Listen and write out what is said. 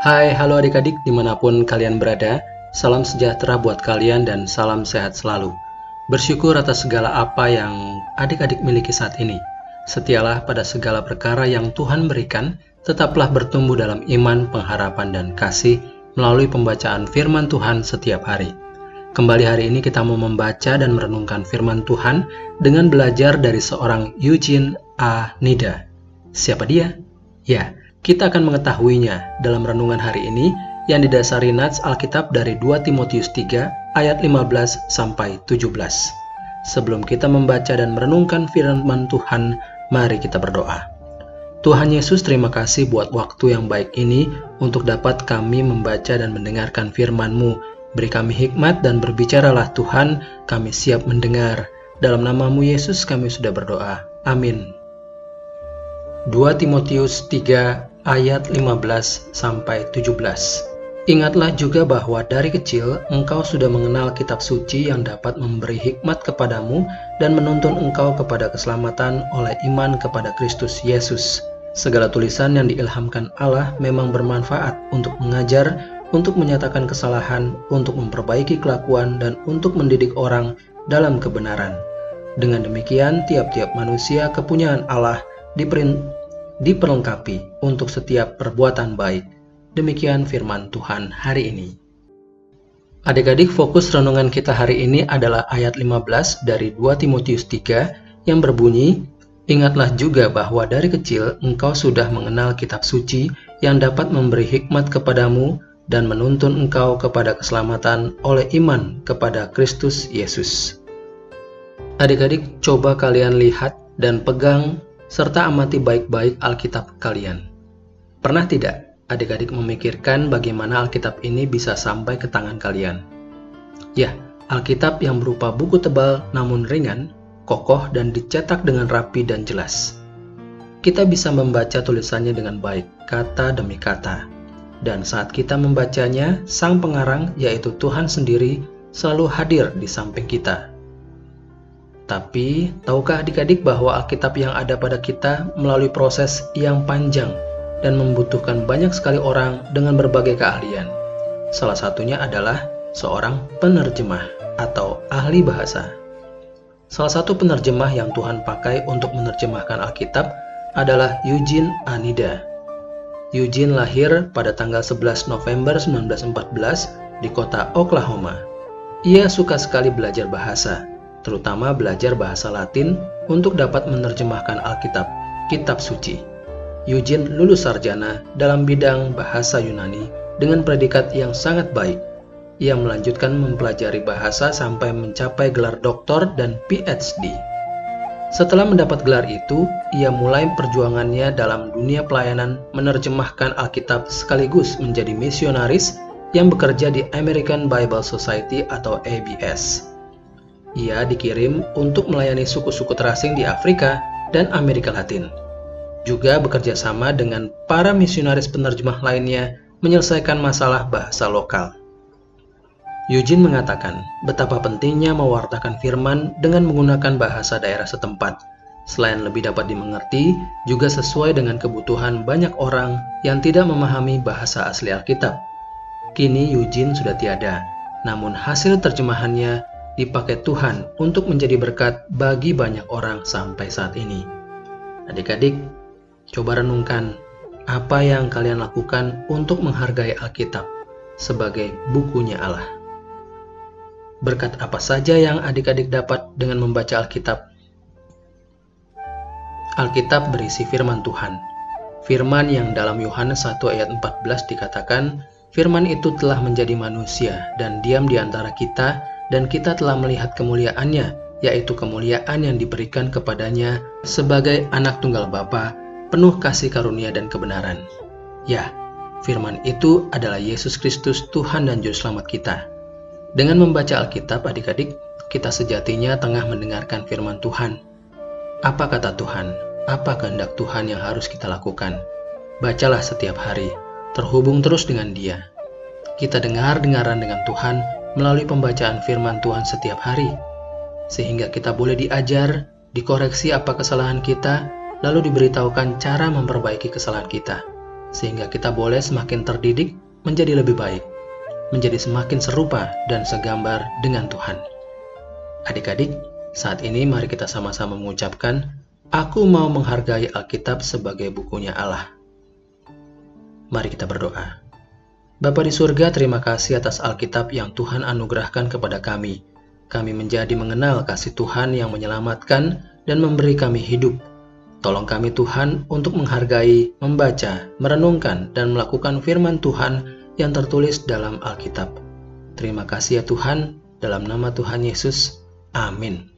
Hai, halo adik-adik di mana pun kalian berada. Salam sejahtera buat kalian dan salam sehat selalu. Bersyukur atas segala apa yang adik-adik miliki saat ini. Setialah pada segala perkara yang Tuhan berikan, tetaplah bertumbuh dalam iman, pengharapan, dan kasih melalui pembacaan firman Tuhan setiap hari. Kembali hari ini kita mau membaca dan merenungkan firman Tuhan dengan belajar dari seorang Eugene A. Nida. Siapa dia? Ya, kita akan mengetahuinya dalam renungan hari ini yang didasari nats Alkitab dari 2 Timotius 3 ayat 15 sampai 17. Sebelum kita membaca dan merenungkan firman Tuhan, mari kita berdoa. Tuhan Yesus, terima kasih buat waktu yang baik ini untuk dapat kami membaca dan mendengarkan firman-Mu. Beri kami hikmat dan berbicaralah Tuhan, kami siap mendengar. Dalam namamu Yesus kami sudah berdoa. Amin. 2 Timotius 3 ayat 15 sampai 17. Ingatlah juga bahwa dari kecil engkau sudah mengenal kitab suci yang dapat memberi hikmat kepadamu dan menuntun engkau kepada keselamatan oleh iman kepada Kristus Yesus. Segala tulisan yang diilhamkan Allah memang bermanfaat untuk mengajar, untuk menyatakan kesalahan, untuk memperbaiki kelakuan, dan untuk mendidik orang dalam kebenaran. Dengan demikian, tiap-tiap manusia kepunyaan Allah diperlengkapi untuk setiap perbuatan baik. Demikian firman Tuhan hari ini. Adik-adik fokus renungan kita hari ini adalah ayat 15 dari 2 Timotius 3 yang berbunyi, Ingatlah juga bahwa dari kecil engkau sudah mengenal kitab suci yang dapat memberi hikmat kepadamu dan menuntun engkau kepada keselamatan oleh iman kepada Kristus Yesus. Adik-adik, coba kalian lihat dan pegang serta amati baik-baik Alkitab kalian. Pernah tidak adik-adik memikirkan bagaimana Alkitab ini bisa sampai ke tangan kalian? Ya, Alkitab yang berupa buku tebal namun ringan, kokoh dan dicetak dengan rapi dan jelas. Kita bisa membaca tulisannya dengan baik, kata demi kata. Dan saat kita membacanya, sang pengarang yaitu Tuhan sendiri selalu hadir di samping kita tapi, tahukah adik-adik bahwa Alkitab yang ada pada kita melalui proses yang panjang dan membutuhkan banyak sekali orang dengan berbagai keahlian? Salah satunya adalah seorang penerjemah atau ahli bahasa. Salah satu penerjemah yang Tuhan pakai untuk menerjemahkan Alkitab adalah Eugene Anida. Eugene lahir pada tanggal 11 November 1914 di kota Oklahoma. Ia suka sekali belajar bahasa terutama belajar bahasa Latin untuk dapat menerjemahkan Alkitab, kitab suci. Eugene lulus sarjana dalam bidang bahasa Yunani dengan predikat yang sangat baik. Ia melanjutkan mempelajari bahasa sampai mencapai gelar doktor dan PhD. Setelah mendapat gelar itu, ia mulai perjuangannya dalam dunia pelayanan menerjemahkan Alkitab sekaligus menjadi misionaris yang bekerja di American Bible Society atau ABS. Ia dikirim untuk melayani suku-suku terasing di Afrika dan Amerika Latin. Juga bekerja sama dengan para misionaris penerjemah lainnya menyelesaikan masalah bahasa lokal. Eugene mengatakan betapa pentingnya mewartakan firman dengan menggunakan bahasa daerah setempat. Selain lebih dapat dimengerti, juga sesuai dengan kebutuhan banyak orang yang tidak memahami bahasa asli Alkitab. Kini Eugene sudah tiada, namun hasil terjemahannya dipakai Tuhan untuk menjadi berkat bagi banyak orang sampai saat ini. Adik-adik, coba renungkan apa yang kalian lakukan untuk menghargai Alkitab sebagai bukunya Allah. Berkat apa saja yang adik-adik dapat dengan membaca Alkitab? Alkitab berisi firman Tuhan. Firman yang dalam Yohanes 1 ayat 14 dikatakan, Firman itu telah menjadi manusia dan diam di antara kita dan kita telah melihat kemuliaannya, yaitu kemuliaan yang diberikan kepadanya sebagai anak tunggal Bapa, penuh kasih karunia dan kebenaran. Ya, firman itu adalah Yesus Kristus Tuhan dan Juru Selamat kita. Dengan membaca Alkitab adik-adik, kita sejatinya tengah mendengarkan firman Tuhan. Apa kata Tuhan? Apa kehendak Tuhan yang harus kita lakukan? Bacalah setiap hari, terhubung terus dengan dia. Kita dengar-dengaran dengan Tuhan melalui pembacaan firman Tuhan setiap hari, sehingga kita boleh diajar, dikoreksi apa kesalahan kita, lalu diberitahukan cara memperbaiki kesalahan kita. sehingga kita boleh semakin terdidik menjadi lebih baik, menjadi semakin serupa dan segambar dengan Tuhan. Adik-adik, saat ini mari kita sama-sama mengucapkan, Aku mau menghargai Alkitab sebagai bukunya Allah. Mari kita berdoa. Bapa di surga, terima kasih atas Alkitab yang Tuhan anugerahkan kepada kami. Kami menjadi mengenal kasih Tuhan yang menyelamatkan dan memberi kami hidup. Tolong kami Tuhan untuk menghargai, membaca, merenungkan, dan melakukan firman Tuhan yang tertulis dalam Alkitab. Terima kasih ya Tuhan, dalam nama Tuhan Yesus. Amin.